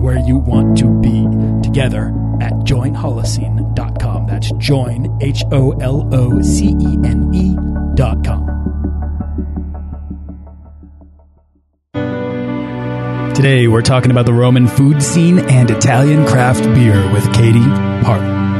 where you want to be together at joinholocene.com. That's join, H O L O C E N E.com. Today, we're talking about the Roman food scene and Italian craft beer with Katie Parla.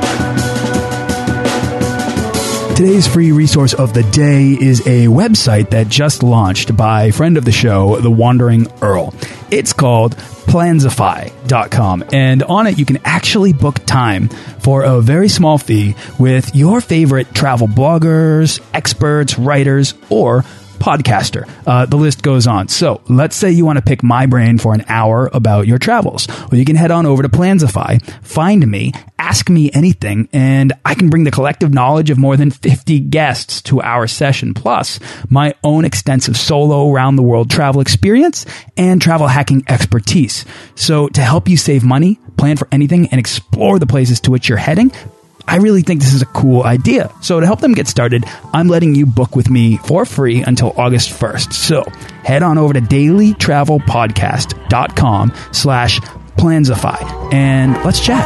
Today's free resource of the day is a website that just launched by friend of the show, The Wandering Earl. It's called Plansify.com, and on it you can actually book time for a very small fee with your favorite travel bloggers, experts, writers, or podcaster. Uh, the list goes on. So let's say you want to pick my brain for an hour about your travels. Well, you can head on over to Plansify, find me, ask me anything, and I can bring the collective knowledge of more than 50 guests to our session, plus my own extensive solo around the world travel experience and travel hacking expertise. So to help you save money, plan for anything, and explore the places to which you're heading, I really think this is a cool idea. So to help them get started, I'm letting you book with me for free until August 1st. So head on over to dailytravelpodcast.com slash plansify and let's chat.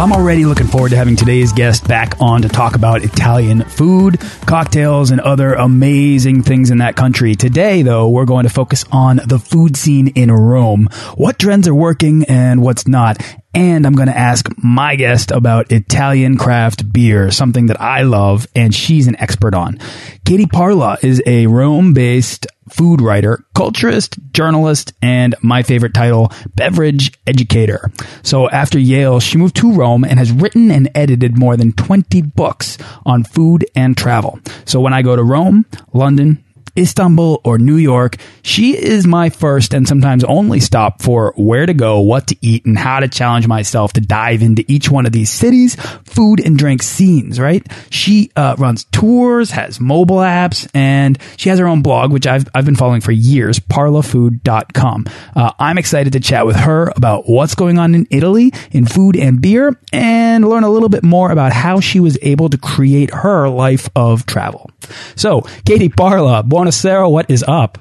I'm already looking forward to having today's guest back on to talk about Italian food, cocktails, and other amazing things in that country. Today, though, we're going to focus on the food scene in Rome, what trends are working and what's not. And I'm going to ask my guest about Italian craft beer, something that I love and she's an expert on. Katie Parla is a Rome based food writer, culturist, journalist, and my favorite title, beverage educator. So after Yale, she moved to Rome and has written and edited more than 20 books on food and travel. So when I go to Rome, London, Istanbul or New York, she is my first and sometimes only stop for where to go, what to eat, and how to challenge myself to dive into each one of these cities, food and drink scenes, right? She uh, runs tours, has mobile apps, and she has her own blog, which I've, I've been following for years, parlafood.com. Uh, I'm excited to chat with her about what's going on in Italy in food and beer and learn a little bit more about how she was able to create her life of travel. So, Katie Parla, Buonasera, what is up?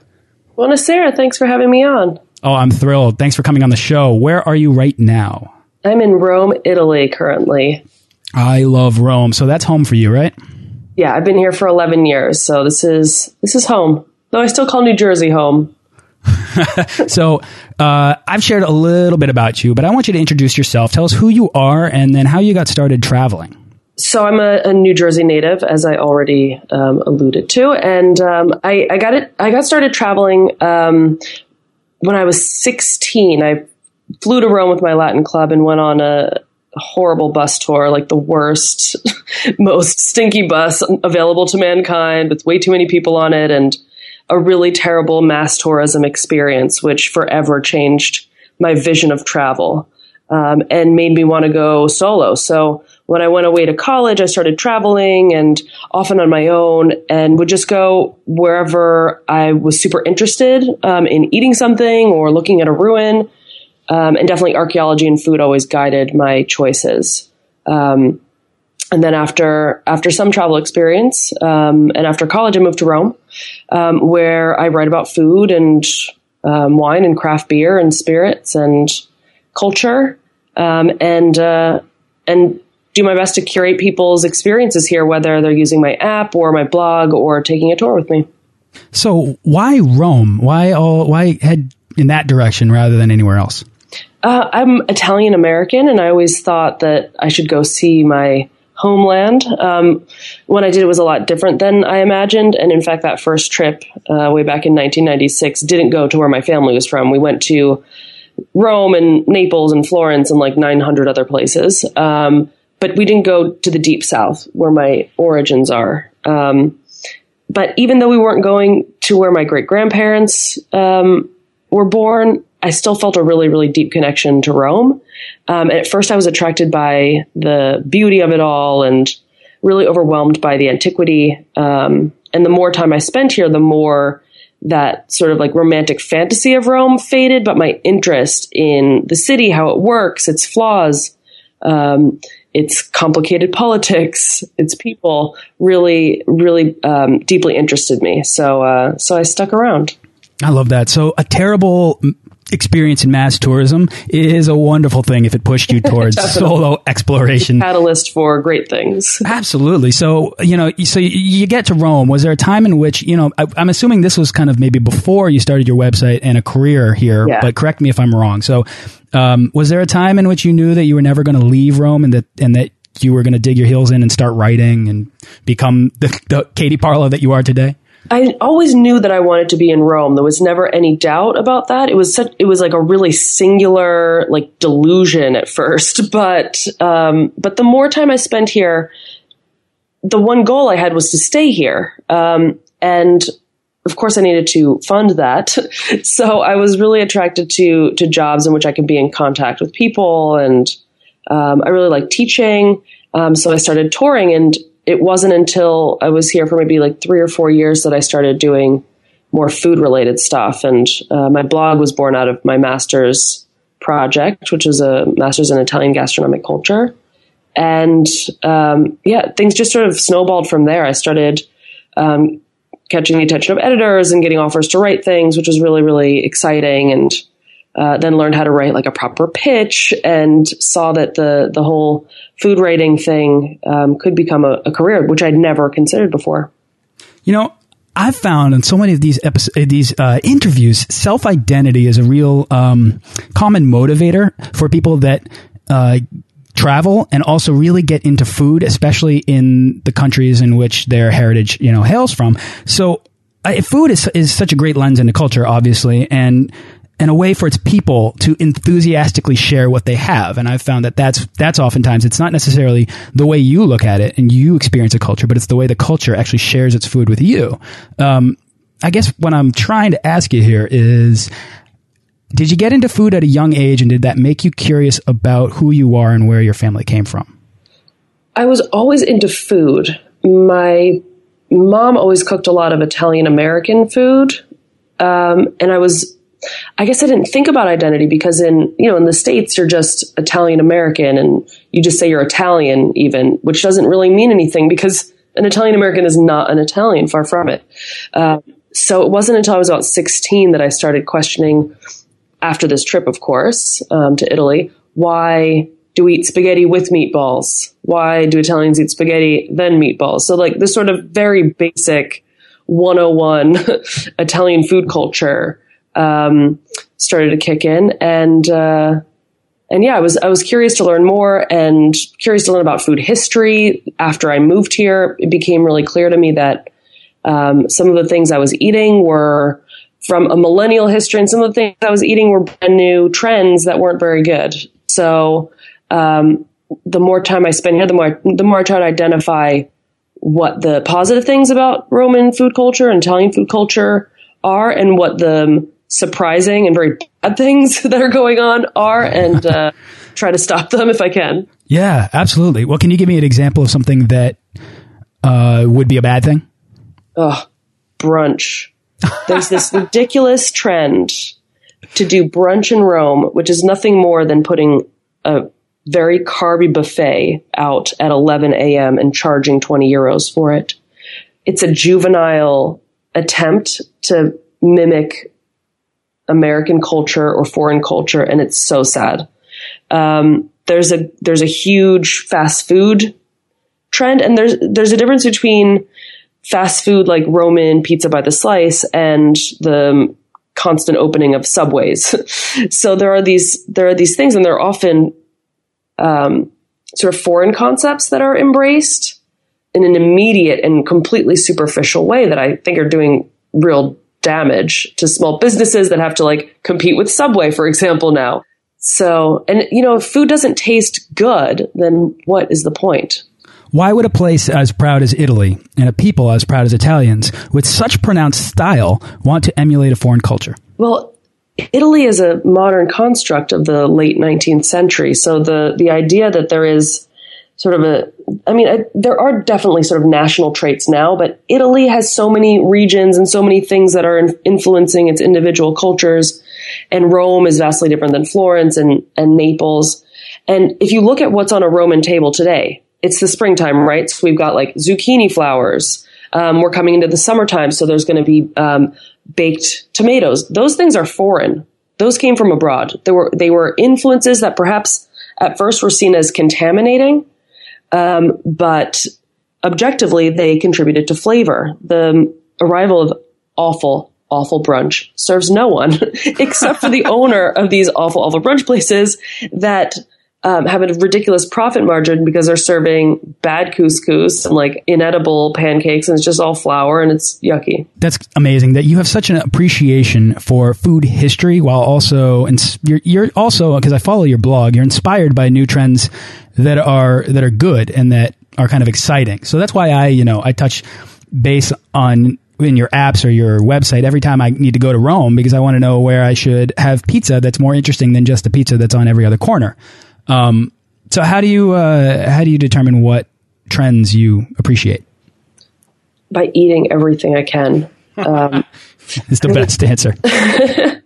Buonasera, thanks for having me on. Oh, I'm thrilled. Thanks for coming on the show. Where are you right now? I'm in Rome, Italy currently. I love Rome. So that's home for you, right? Yeah, I've been here for 11 years, so this is this is home. Though I still call New Jersey home. so uh, I've shared a little bit about you, but I want you to introduce yourself. Tell us who you are and then how you got started traveling. So I'm a, a New Jersey native, as I already um, alluded to, and um, I, I, got it. I got started traveling um, when I was 16. I flew to Rome with my Latin club and went on a, horrible bus tour, like the worst, most stinky bus available to mankind, with way too many people on it, and a really terrible mass tourism experience, which forever changed my vision of travel um, and made me want to go solo. So when I went away to college, I started traveling and often on my own and would just go wherever I was super interested um, in eating something or looking at a ruin. Um, and definitely archaeology and food always guided my choices. Um, and then after after some travel experience um, and after college, I moved to Rome, um, where I write about food and um, wine and craft beer and spirits and culture, and uh, and do my best to curate people's experiences here, whether they're using my app or my blog or taking a tour with me. So why Rome? Why all, why head in that direction rather than anywhere else? Uh, I'm Italian American, and I always thought that I should go see my homeland. Um, when I did it was a lot different than I imagined. And in fact, that first trip uh, way back in 1996 didn't go to where my family was from. We went to Rome and Naples and Florence and like 900 other places. Um, but we didn't go to the deep south where my origins are. Um, but even though we weren't going to where my great grandparents um, were born, I still felt a really, really deep connection to Rome. Um, and at first, I was attracted by the beauty of it all and really overwhelmed by the antiquity. Um, and the more time I spent here, the more that sort of like romantic fantasy of Rome faded, but my interest in the city, how it works, its flaws, um, its complicated politics, its people, really, really um, deeply interested me. So, uh, so I stuck around. I love that. So a terrible experience in mass tourism is a wonderful thing if it pushed you towards solo exploration. Catalyst for great things. Absolutely. So, you know, so you get to Rome. Was there a time in which, you know, I, am assuming this was kind of maybe before you started your website and a career here, yeah. but correct me if I'm wrong. So, um, was there a time in which you knew that you were never going to leave Rome and that, and that you were going to dig your heels in and start writing and become the, the Katie Parla that you are today? I always knew that I wanted to be in Rome. There was never any doubt about that. It was such, it was like a really singular, like delusion at first. But, um, but the more time I spent here, the one goal I had was to stay here. Um, and of course I needed to fund that. so I was really attracted to, to jobs in which I could be in contact with people. And, um, I really like teaching. Um, so I started touring and it wasn't until I was here for maybe like three or four years that I started doing more food related stuff. And uh, my blog was born out of my master's project, which was a master's in Italian gastronomic culture. And um, yeah, things just sort of snowballed from there. I started um, catching the attention of editors and getting offers to write things, which was really, really exciting. And uh, then learned how to write like a proper pitch and saw that the the whole food writing thing um, could become a, a, career, which I'd never considered before. You know, I've found in so many of these episodes, uh, these uh, interviews, self identity is a real um, common motivator for people that. Uh, travel and also really get into food, especially in the countries in which their heritage, you know, hails from. So, uh, food is is such a great lens into culture, obviously, and and a way for its people to enthusiastically share what they have. And I've found that that's, that's oftentimes, it's not necessarily the way you look at it and you experience a culture, but it's the way the culture actually shares its food with you. Um, I guess what I'm trying to ask you here is, did you get into food at a young age and did that make you curious about who you are and where your family came from? I was always into food. My mom always cooked a lot of Italian American food. Um, and I was I guess I didn't think about identity because in, you know, in the States, you're just Italian American and you just say you're Italian even, which doesn't really mean anything because an Italian American is not an Italian, far from it. Uh, so it wasn't until I was about 16 that I started questioning, after this trip, of course, um, to Italy, why do we eat spaghetti with meatballs? Why do Italians eat spaghetti then meatballs? So like this sort of very basic 101 Italian food culture um, started to kick in, and uh, and yeah, I was I was curious to learn more and curious to learn about food history. After I moved here, it became really clear to me that um, some of the things I was eating were from a millennial history, and some of the things I was eating were brand new trends that weren't very good. So um, the more time I spend here, the more the more I try to identify what the positive things about Roman food culture and Italian food culture are, and what the surprising and very bad things that are going on are and uh, try to stop them if I can. Yeah, absolutely. Well, can you give me an example of something that uh, would be a bad thing? Oh, brunch. There's this ridiculous trend to do brunch in Rome, which is nothing more than putting a very carby buffet out at 11 a.m. and charging 20 euros for it. It's a juvenile attempt to mimic American culture or foreign culture, and it's so sad. Um, there's a there's a huge fast food trend, and there's there's a difference between fast food like Roman pizza by the slice and the constant opening of subways. so there are these there are these things, and they're often um, sort of foreign concepts that are embraced in an immediate and completely superficial way that I think are doing real damage to small businesses that have to like compete with Subway, for example, now. So, and you know, if food doesn't taste good, then what is the point? Why would a place as proud as Italy and a people as proud as Italians with such pronounced style want to emulate a foreign culture? Well, Italy is a modern construct of the late 19th century. So the, the idea that there is sort of a, I mean, I, there are definitely sort of national traits now, but Italy has so many regions and so many things that are in, influencing its individual cultures. And Rome is vastly different than Florence and, and Naples. And if you look at what's on a Roman table today, it's the springtime, right? So we've got like zucchini flowers. Um, we're coming into the summertime, so there's going to be um, baked tomatoes. Those things are foreign. Those came from abroad. They were they were influences that perhaps at first were seen as contaminating, um, but objectively they contributed to flavor. The arrival of awful awful brunch serves no one except for the owner of these awful awful brunch places that um, have a ridiculous profit margin because they're serving bad couscous and like inedible pancakes and it's just all flour and it's yucky. That's amazing that you have such an appreciation for food history while also and you're, you're also because I follow your blog you're inspired by new trends that are that are good and that are kind of exciting. So that's why I you know I touch base on in your apps or your website every time I need to go to Rome because I want to know where I should have pizza that's more interesting than just the pizza that's on every other corner. Um, so how do you uh, how do you determine what trends you appreciate? By eating everything I can. Um, it's the best answer.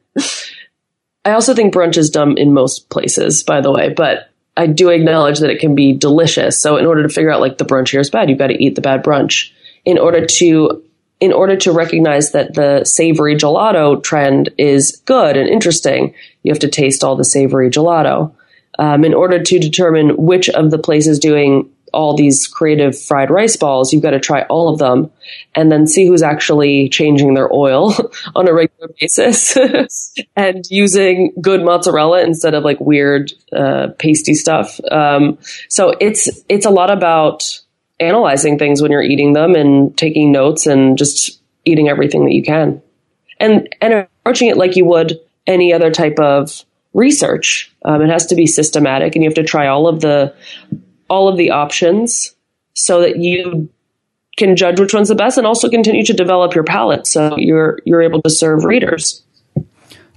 I also think brunch is dumb in most places, by the way, but I do acknowledge that it can be delicious. So in order to figure out like the brunch here is bad, you've got to eat the bad brunch. In order to in order to recognize that the savory gelato trend is good and interesting, you have to taste all the savory gelato um, in order to determine which of the places doing all these creative fried rice balls, you've got to try all of them and then see who's actually changing their oil on a regular basis and using good mozzarella instead of like weird uh, pasty stuff. Um, so it's it's a lot about analyzing things when you're eating them and taking notes and just eating everything that you can and and approaching it like you would any other type of research. Um, it has to be systematic, and you have to try all of the all of the options so that you can judge which one's the best, and also continue to develop your palate so you're you're able to serve readers.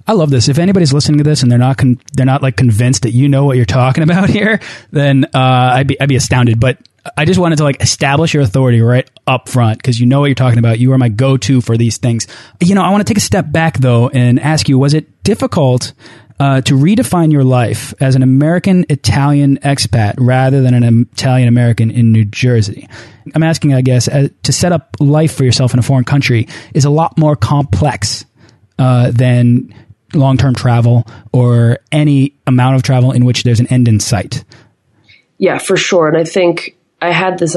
I love this. If anybody's listening to this and they're not they're not like convinced that you know what you're talking about here, then uh, I'd be I'd be astounded. But I just wanted to like establish your authority right up front because you know what you're talking about. You are my go to for these things. You know, I want to take a step back though and ask you: Was it difficult uh, to redefine your life as an American Italian expat rather than an Italian American in New Jersey. I'm asking, I guess, uh, to set up life for yourself in a foreign country is a lot more complex uh, than long term travel or any amount of travel in which there's an end in sight. Yeah, for sure. And I think I had this.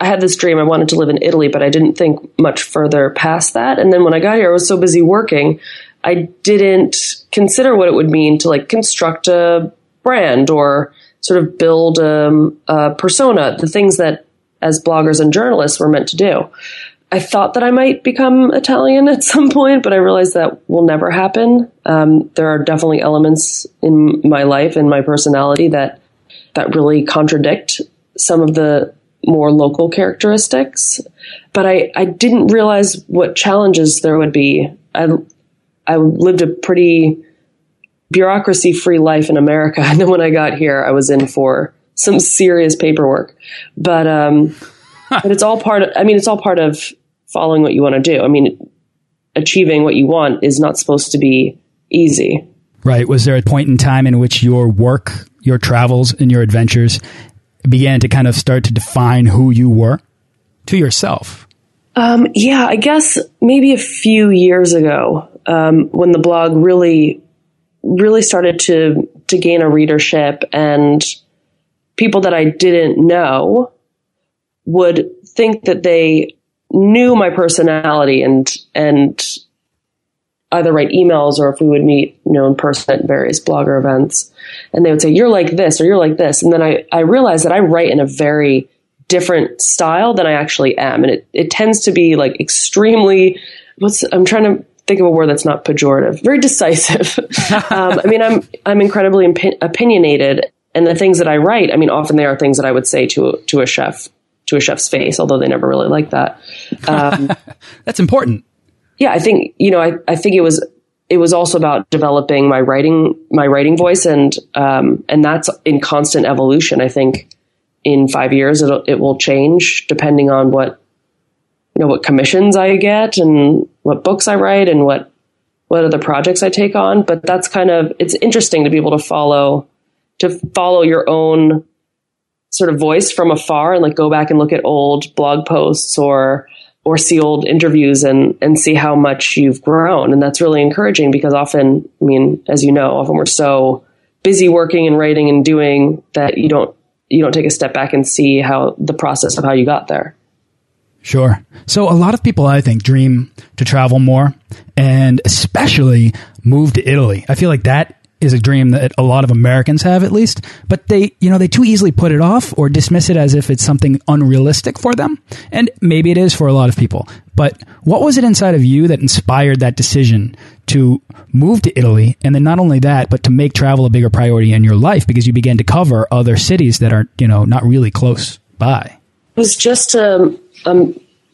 I had this dream. I wanted to live in Italy, but I didn't think much further past that. And then when I got here, I was so busy working I didn't consider what it would mean to like construct a brand or sort of build a, a persona, the things that as bloggers and journalists were meant to do. I thought that I might become Italian at some point, but I realized that will never happen. Um, there are definitely elements in my life and my personality that that really contradict some of the more local characteristics. But I, I didn't realize what challenges there would be. I I lived a pretty bureaucracy free life in America. And then when I got here, I was in for some serious paperwork. But, um, but it's all part of, I mean, it's all part of following what you want to do. I mean, achieving what you want is not supposed to be easy. Right. Was there a point in time in which your work, your travels, and your adventures began to kind of start to define who you were to yourself? Um, yeah, I guess maybe a few years ago, um, when the blog really, really started to to gain a readership, and people that I didn't know would think that they knew my personality and and either write emails or if we would meet, you know, in person at various blogger events. And they would say, you're like this or you're like this. And then I, I realized that I write in a very different style than I actually am. And it, it tends to be like extremely, what's, I'm trying to think of a word that's not pejorative, very decisive. um, I mean, I'm, I'm incredibly impi- opinionated and the things that I write, I mean, often they are things that I would say to, to a chef, to a chef's face, although they never really like that. Um, that's important. Yeah. I think, you know, I, I think it was, it was also about developing my writing, my writing voice and, um, and that's in constant evolution. I think, in five years it'll, it will change depending on what you know what commissions I get and what books I write and what what other projects I take on. But that's kind of it's interesting to be able to follow to follow your own sort of voice from afar and like go back and look at old blog posts or or see old interviews and and see how much you've grown and that's really encouraging because often I mean as you know often we're so busy working and writing and doing that you don't you don't take a step back and see how the process of how you got there. Sure. So a lot of people, I think, dream to travel more and especially move to Italy. I feel like that is a dream that a lot of Americans have at least, but they, you know, they too easily put it off or dismiss it as if it's something unrealistic for them. And maybe it is for a lot of people. But what was it inside of you that inspired that decision to move to Italy? And then not only that, but to make travel a bigger priority in your life because you began to cover other cities that are, you know, not really close by. It was just a, a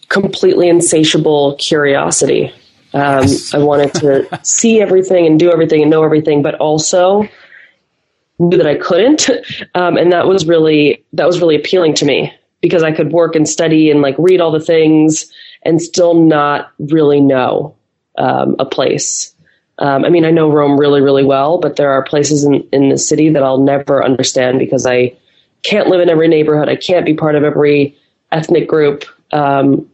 completely insatiable curiosity. Um. I wanted to see everything and do everything and know everything, but also knew that I couldn't. Um, and that was really, that was really appealing to me because I could work and study and like read all the things and still not really know um, a place. Um, I mean, I know Rome really, really well, but there are places in, in the city that I'll never understand because I can't live in every neighborhood. I can't be part of every ethnic group. Um,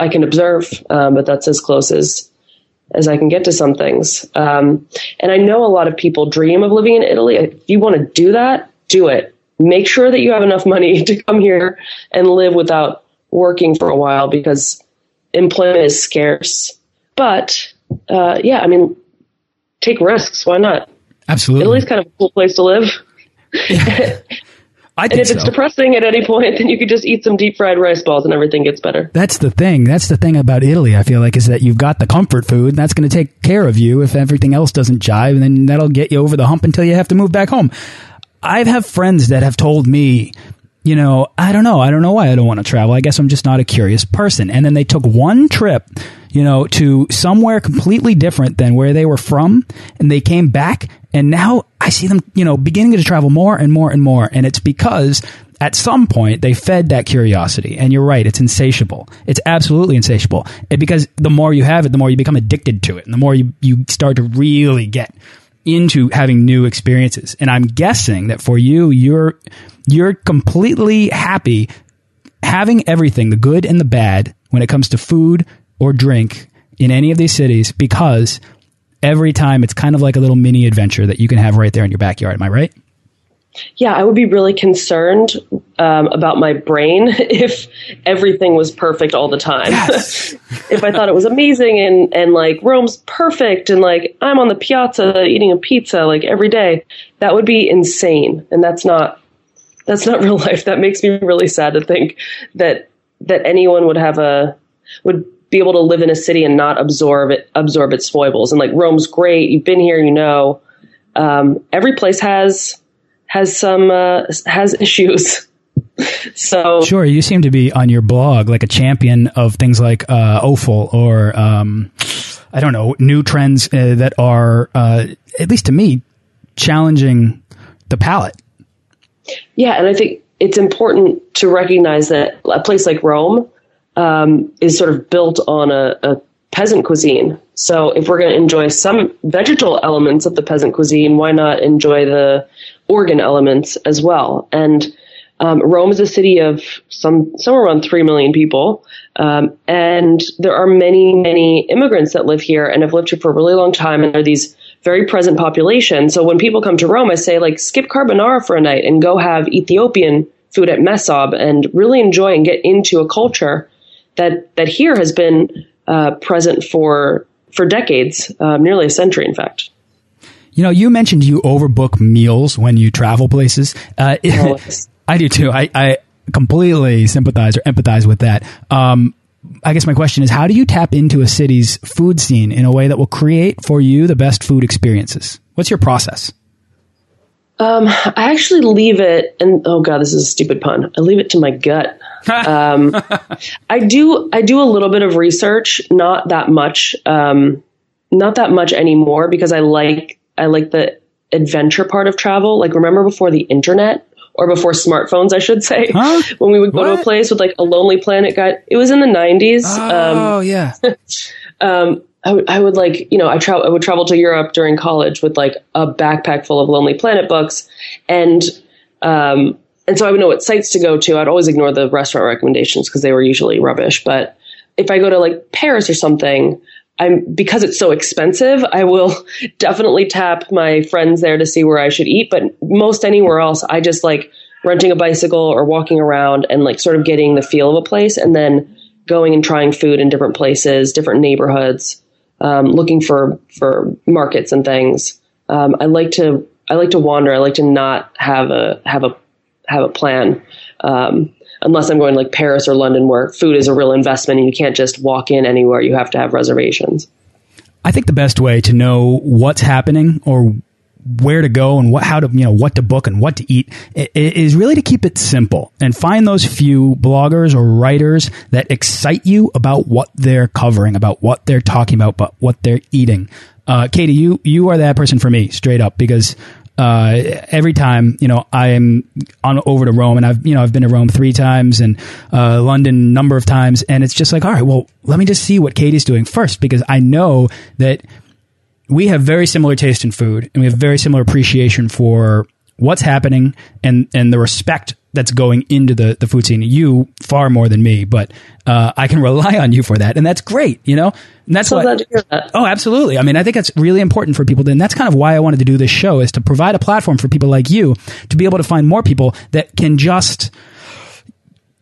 I can observe, um, but that's as close as as I can get to some things. Um, and I know a lot of people dream of living in Italy. If you want to do that, do it. Make sure that you have enough money to come here and live without working for a while because employment is scarce. But uh, yeah, I mean, take risks. Why not? Absolutely. Italy's kind of a cool place to live. I and if so. it's depressing at any point, then you could just eat some deep fried rice balls and everything gets better. That's the thing. That's the thing about Italy. I feel like is that you've got the comfort food. And that's going to take care of you if everything else doesn't jive, and then that'll get you over the hump until you have to move back home. I have friends that have told me you know, I don't know. I don't know why I don't want to travel. I guess I'm just not a curious person. And then they took one trip, you know, to somewhere completely different than where they were from. And they came back and now I see them, you know, beginning to travel more and more and more. And it's because at some point they fed that curiosity. And you're right, it's insatiable. It's absolutely insatiable. It, because the more you have it, the more you become addicted to it. And the more you, you start to really get into having new experiences. And I'm guessing that for you, you're you're completely happy having everything, the good and the bad, when it comes to food or drink in any of these cities because every time it's kind of like a little mini adventure that you can have right there in your backyard. Am I right? Yeah, I would be really concerned um, about my brain if everything was perfect all the time. Yes. if I thought it was amazing and, and like Rome's perfect and like I'm on the piazza eating a pizza like every day, that would be insane. And that's not that's not real life. That makes me really sad to think that that anyone would have a would be able to live in a city and not absorb it absorb its foibles. And like Rome's great. You've been here, you know. Um, every place has has some uh, has issues. so sure, you seem to be on your blog like a champion of things like uh, offal or um, I don't know new trends uh, that are uh, at least to me challenging the palate. Yeah, and I think it's important to recognize that a place like Rome um, is sort of built on a, a peasant cuisine. So if we're going to enjoy some vegetal elements of the peasant cuisine, why not enjoy the organ elements as well? And um, Rome is a city of some somewhere around three million people, um, and there are many many immigrants that live here and have lived here for a really long time, and are these very present population. So when people come to Rome, I say like skip carbonara for a night and go have Ethiopian food at Mesob and really enjoy and get into a culture that that here has been uh, present for for decades, uh, nearly a century, in fact. You know, you mentioned you overbook meals when you travel places. Uh, I do too. I, I, completely sympathize or empathize with that. Um, I guess my question is, how do you tap into a city's food scene in a way that will create for you the best food experiences? What's your process? Um, I actually leave it, and oh god, this is a stupid pun. I leave it to my gut. Um, I do, I do a little bit of research, not that much, um, not that much anymore, because I like, I like the adventure part of travel. Like, remember before the internet, or before smartphones, I should say, huh? when we would go what? to a place with like a Lonely Planet guide. It was in the 90s. Oh, um, yeah. um, I, w- I would like, you know, I, tra- I would travel to Europe during college with like a backpack full of Lonely Planet books. And, um, and so I would know what sites to go to. I'd always ignore the restaurant recommendations because they were usually rubbish. But if I go to like Paris or something, I'm because it's so expensive, I will definitely tap my friends there to see where I should eat. But most anywhere else, I just like renting a bicycle or walking around and like sort of getting the feel of a place and then going and trying food in different places, different neighborhoods, um, looking for for markets and things. Um, I like to I like to wander. I like to not have a have a have a plan. Um, unless I'm going to like Paris or London where food is a real investment and you can't just walk in anywhere. You have to have reservations. I think the best way to know what's happening or where to go and what how to you know what to book and what to eat is really to keep it simple and find those few bloggers or writers that excite you about what they're covering about what they're talking about but what they're eating uh, Katie you you are that person for me straight up because uh, every time, you know, I'm on over to Rome and I've, you know, I've been to Rome three times and, uh, London number of times. And it's just like, all right, well, let me just see what Katie's doing first because I know that we have very similar taste in food and we have very similar appreciation for what's happening and, and the respect that's going into the, the food scene. You far more than me, but uh, I can rely on you for that, and that's great. You know, and that's so glad to hear that. Oh, absolutely. I mean, I think that's really important for people, and that's kind of why I wanted to do this show is to provide a platform for people like you to be able to find more people that can just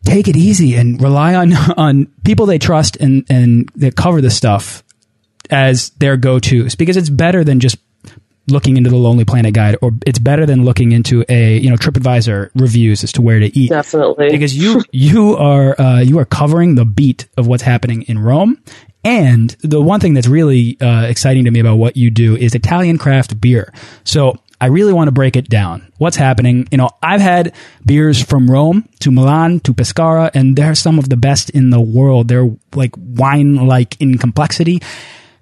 take it easy and rely on on people they trust and and that cover the stuff as their go tos because it's better than just looking into the Lonely Planet guide, or it's better than looking into a you know TripAdvisor reviews as to where to eat. Definitely, because you you are uh, you are covering the beat of what's happening in Rome. And the one thing that's really uh, exciting to me about what you do is Italian craft beer. So I really want to break it down. What's happening? You know, I've had beers from Rome to Milan to Pescara, and they're some of the best in the world. They're like wine like in complexity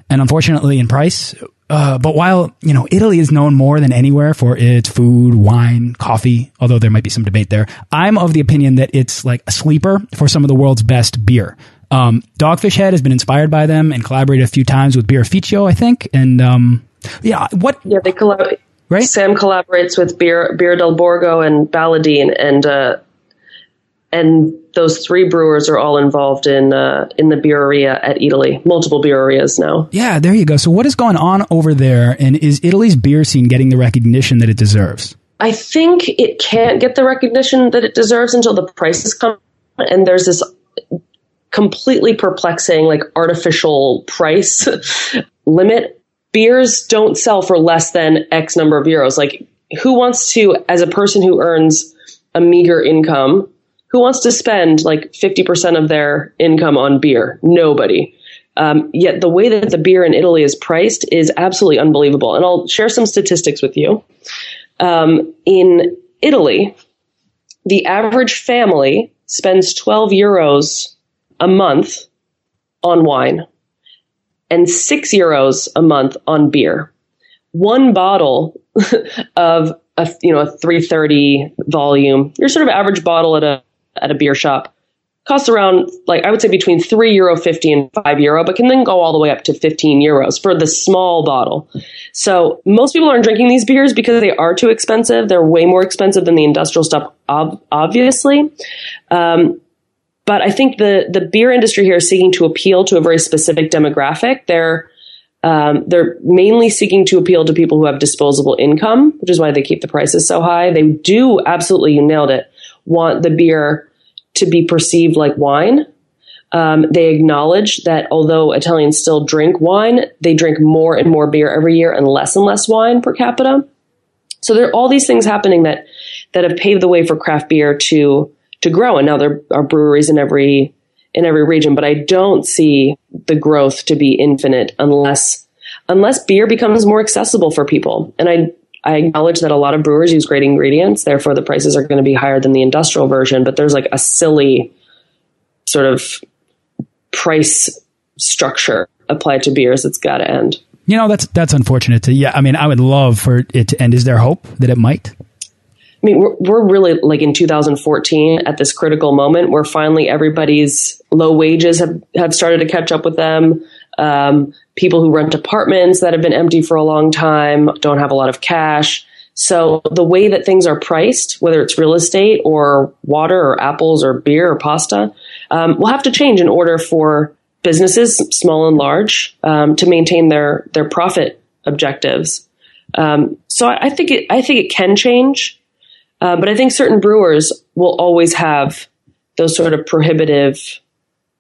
and unfortunately in price. Uh, but while, you know, Italy is known more than anywhere for its food, wine, coffee, although there might be some debate there, I'm of the opinion that it's like a sleeper for some of the world's best beer. Um, Dogfish Head has been inspired by them and collaborated a few times with Birrificio, I think. And, um, yeah, what? Yeah, they collaborate. Right? Sam collaborates with Beer, Birra del Borgo and Baladin, and, uh, and those three brewers are all involved in uh, in the Birreria at Eataly. Multiple Birrerias now. Yeah, there you go. So what is going on over there, and is Italy's beer scene getting the recognition that it deserves? I think it can't get the recognition that it deserves until the prices come, and there's this completely perplexing, like artificial price limit. Beers don't sell for less than X number of euros. Like, who wants to, as a person who earns a meager income, who wants to spend like 50% of their income on beer? Nobody. Um, yet the way that the beer in Italy is priced is absolutely unbelievable. And I'll share some statistics with you. Um, in Italy, the average family spends 12 euros a month on wine and 6 euros a month on beer. One bottle of a you know a 330 volume, your sort of average bottle at a at a beer shop costs around like I would say between three euro fifty and five euro, but can then go all the way up to fifteen euros for the small bottle. So most people aren't drinking these beers because they are too expensive. They're way more expensive than the industrial stuff, ob- obviously. Um, but I think the the beer industry here is seeking to appeal to a very specific demographic. They're um, they're mainly seeking to appeal to people who have disposable income, which is why they keep the prices so high. They do absolutely, you nailed it want the beer to be perceived like wine. Um, they acknowledge that although Italians still drink wine, they drink more and more beer every year and less and less wine per capita. So there are all these things happening that that have paved the way for craft beer to to grow. And now there are breweries in every in every region, but I don't see the growth to be infinite unless unless beer becomes more accessible for people. And I I acknowledge that a lot of brewers use great ingredients, therefore the prices are going to be higher than the industrial version, but there's like a silly sort of price structure applied to beers that's got to end. You know, that's that's unfortunate. To, yeah, I mean, I would love for it to end. Is there hope that it might? I mean, we're, we're really like in 2014 at this critical moment where finally everybody's low wages have, have started to catch up with them. Um, people who rent apartments that have been empty for a long time don't have a lot of cash. So the way that things are priced, whether it's real estate or water or apples or beer or pasta, um, will have to change in order for businesses, small and large, um, to maintain their their profit objectives. Um, so I, I, think it I think it can change, uh, but I think certain brewers will always have those sort of prohibitive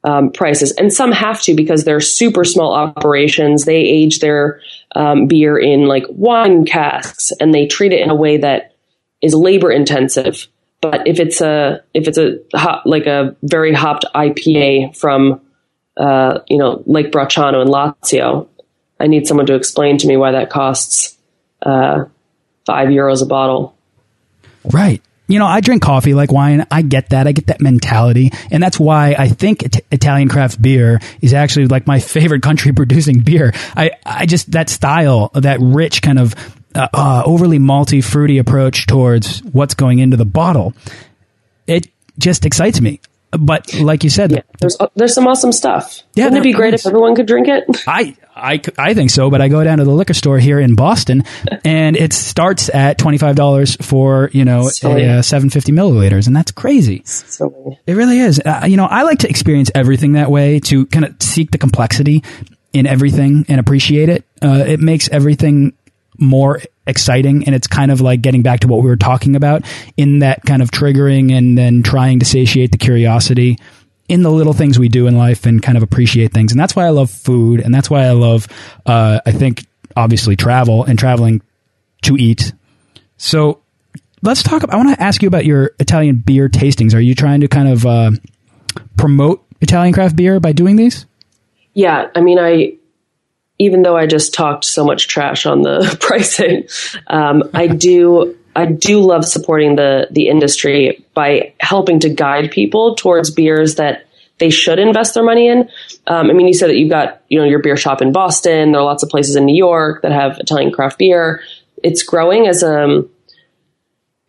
um, prices, and some have to because they're super small operations. They age their um, beer in like wine casks, and they treat it in a way that is labor intensive. But if it's a if it's a hop, like a very hopped IPA from uh, you know Lake Bracciano in Lazio, I need someone to explain to me why that costs uh, five euros a bottle. Right. You know, I drink coffee like wine. I get that. I get that mentality. And that's why I think it Italian craft beer is actually like my favorite country producing beer. I, I just, that style, that rich kind of uh, uh, overly malty, fruity approach towards what's going into the bottle, it just excites me. But like you said, yeah, there's uh, there's some awesome stuff. Yeah, Wouldn't it be great is. if everyone could drink it? I, I, I think so, but I go down to the liquor store here in Boston, and it starts at twenty five dollars for you know a, uh, seven fifty milliliters, and that's crazy. Silly. It really is. Uh, you know, I like to experience everything that way to kind of seek the complexity in everything and appreciate it. Uh, it makes everything more exciting and it's kind of like getting back to what we were talking about in that kind of triggering and then trying to satiate the curiosity in the little things we do in life and kind of appreciate things. And that's why I love food and that's why I love uh, I think obviously travel and traveling to eat. So let's talk I want to ask you about your Italian beer tastings. Are you trying to kind of uh, promote Italian craft beer by doing these? Yeah I mean I even though I just talked so much trash on the pricing, um, I do I do love supporting the the industry by helping to guide people towards beers that they should invest their money in. Um, I mean, you said that you've got you know your beer shop in Boston. There are lots of places in New York that have Italian craft beer. It's growing as um,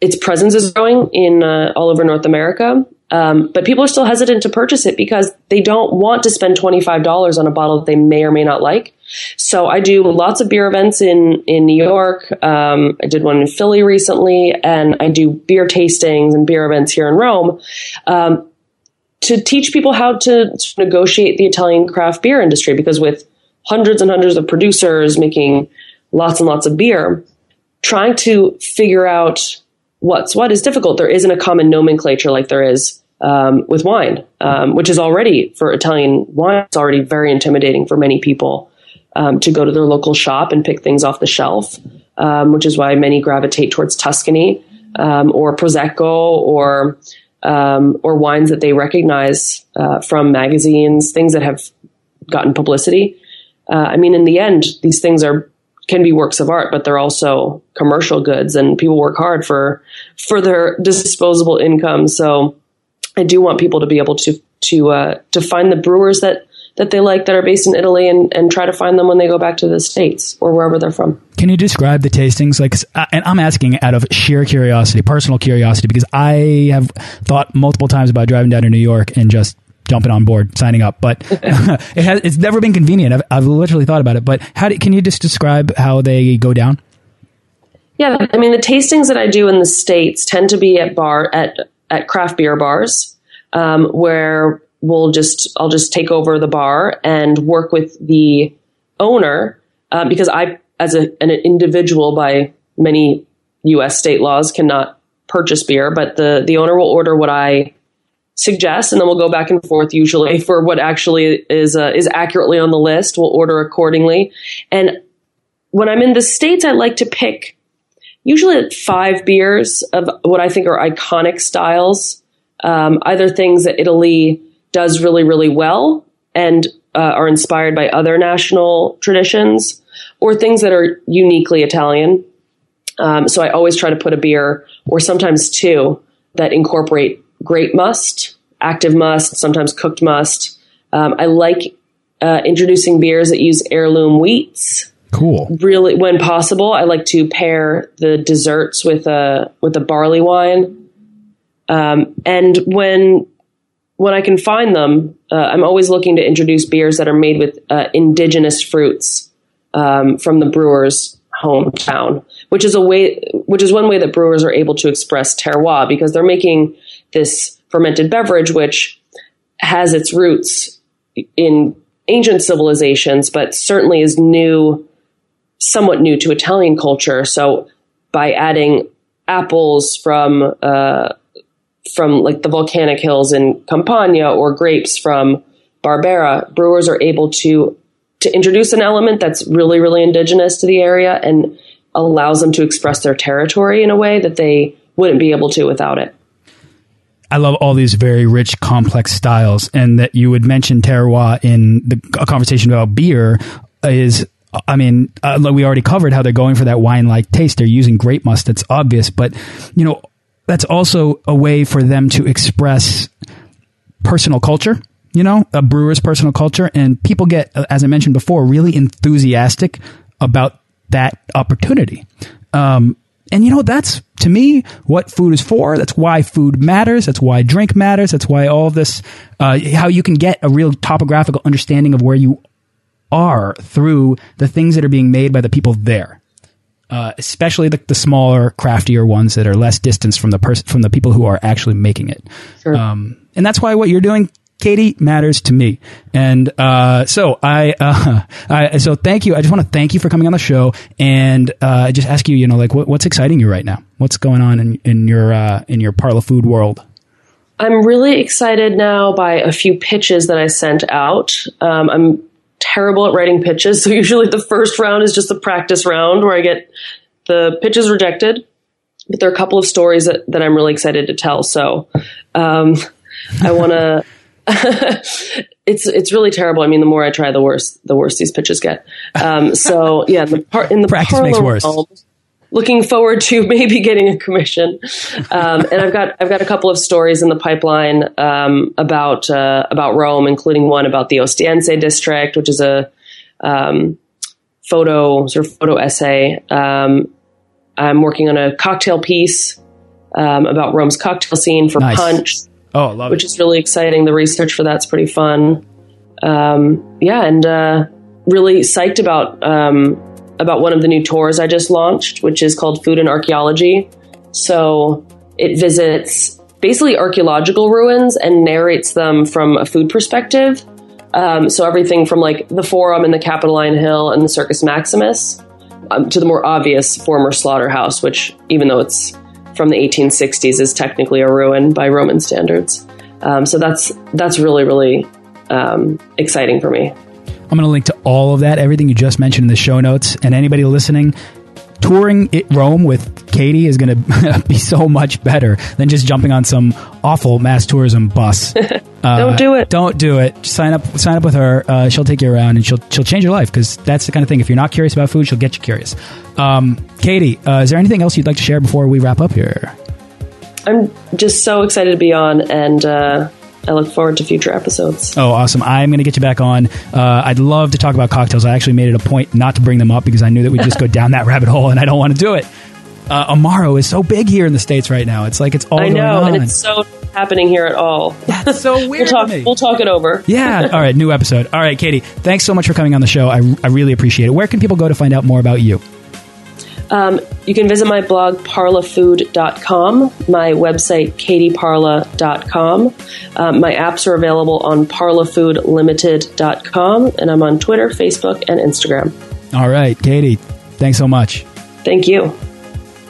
its presence is growing in uh, all over North America. Um, but people are still hesitant to purchase it because they don't want to spend $25 on a bottle that they may or may not like. So I do lots of beer events in, in New York. Um, I did one in Philly recently and I do beer tastings and beer events here in Rome. Um, to teach people how to negotiate the Italian craft beer industry because with hundreds and hundreds of producers making lots and lots of beer, trying to figure out what's what is difficult. There isn't a common nomenclature like there is um, with wine, um, which is already for Italian wine. It's already very intimidating for many people um, to go to their local shop and pick things off the shelf, um, which is why many gravitate towards Tuscany um, or Prosecco or um, or wines that they recognize uh, from magazines, things that have gotten publicity. Uh, I mean, in the end, these things are can be works of art, but they're also commercial goods, and people work hard for for their disposable income. So, I do want people to be able to to uh, to find the brewers that that they like that are based in Italy and, and try to find them when they go back to the States or wherever they're from. Can you describe the tastings? Like, and I'm asking out of sheer curiosity, personal curiosity, because I have thought multiple times about driving down to New York and just jumping on board, signing up. But it has, it's never been convenient. I've, I've literally thought about it. But how do, can you just describe how they go down? Yeah, I mean the tastings that I do in the states tend to be at bar at at craft beer bars, um, where we'll just I'll just take over the bar and work with the owner uh, because I, as a, an individual, by many U.S. state laws, cannot purchase beer, but the the owner will order what I suggest, and then we'll go back and forth usually for what actually is uh, is accurately on the list. We'll order accordingly. And when I'm in the states, I like to pick usually five beers of what I think are iconic styles, um, either things that Italy does really really well and uh, are inspired by other national traditions, or things that are uniquely Italian. Um, so I always try to put a beer, or sometimes two, that incorporate grape must, active must, sometimes cooked must. Um, I like uh, introducing beers that use heirloom wheats. Cool. Really, when possible, I like to pair the desserts with a with a barley wine. Um, and when when I can find them, uh, I'm always looking to introduce beers that are made with uh, indigenous fruits um, from the brewer's hometown, which is a way, which is one way that brewers are able to express terroir because they're making this fermented beverage, which has its roots in ancient civilizations, but certainly is new, somewhat new to Italian culture. So by adding apples from uh, from like the volcanic hills in Campania or grapes from Barbera, brewers are able to to introduce an element that's really really indigenous to the area and allows them to express their territory in a way that they wouldn't be able to without it. I love all these very rich, complex styles, and that you would mention terroir in the conversation about beer is I mean, uh, we already covered how they're going for that wine-like taste. They're using grape must. That's obvious, but you know, that's also a way for them to express personal culture you know a brewer's personal culture and people get as i mentioned before really enthusiastic about that opportunity um, and you know that's to me what food is for that's why food matters that's why drink matters that's why all of this uh, how you can get a real topographical understanding of where you are through the things that are being made by the people there uh, especially the, the smaller, craftier ones that are less distance from the person from the people who are actually making it. Sure. Um, and that's why what you're doing, Katie, matters to me. And uh, so I, uh, I, so thank you. I just want to thank you for coming on the show and uh, just ask you, you know, like what, what's exciting you right now? What's going on in in your uh, in your Parla Food world? I'm really excited now by a few pitches that I sent out. Um, I'm terrible at writing pitches. So usually the first round is just a practice round where I get the pitches rejected. But there are a couple of stories that, that I'm really excited to tell. So um, I want to. it's it's really terrible. I mean, the more I try, the worse the worse these pitches get. Um, so yeah, the part in the practice makes worse. Realm, looking forward to maybe getting a commission. Um, and I've got I've got a couple of stories in the pipeline um, about uh, about Rome, including one about the Ostiense district, which is a um, photo sort of photo essay. Um, I'm working on a cocktail piece um, about Rome's cocktail scene for nice. Punch. Oh, love which it. is really exciting. The research for that's pretty fun. Um, yeah, and uh, really psyched about about one of the new tours I just launched, which is called Food and Archaeology. So it visits basically archaeological ruins and narrates them from a food perspective. Um, so everything from like the Forum and the Capitoline Hill and the Circus Maximus um, to the more obvious former slaughterhouse, which even though it's from the 1860s is technically a ruin by Roman standards. Um, so that's that's really really um, exciting for me. I'm going to link to all of that, everything you just mentioned in the show notes. And anybody listening, touring it Rome with Katie is going to be so much better than just jumping on some awful mass tourism bus. Uh, don't do it. Don't do it. Sign up. Sign up with her. Uh, she'll take you around and she'll she'll change your life because that's the kind of thing. If you're not curious about food, she'll get you curious. Um, Katie, uh, is there anything else you'd like to share before we wrap up here? I'm just so excited to be on and uh, I look forward to future episodes. Oh, awesome. I'm going to get you back on. Uh, I'd love to talk about cocktails. I actually made it a point not to bring them up because I knew that we'd just go down that rabbit hole and I don't want to do it. Uh, Amaro is so big here in the States right now. It's like it's all I know, and it's so happening here at all. That's so weird. we'll, talk, we'll talk it over. Yeah. All right. New episode. All right, Katie, thanks so much for coming on the show. I, I really appreciate it. Where can people go to find out more about you? Um, you can visit my blog, parlafood.com, my website, katieparla.com. Um, my apps are available on parlafoodlimited.com, and I'm on Twitter, Facebook, and Instagram. All right, Katie, thanks so much. Thank you.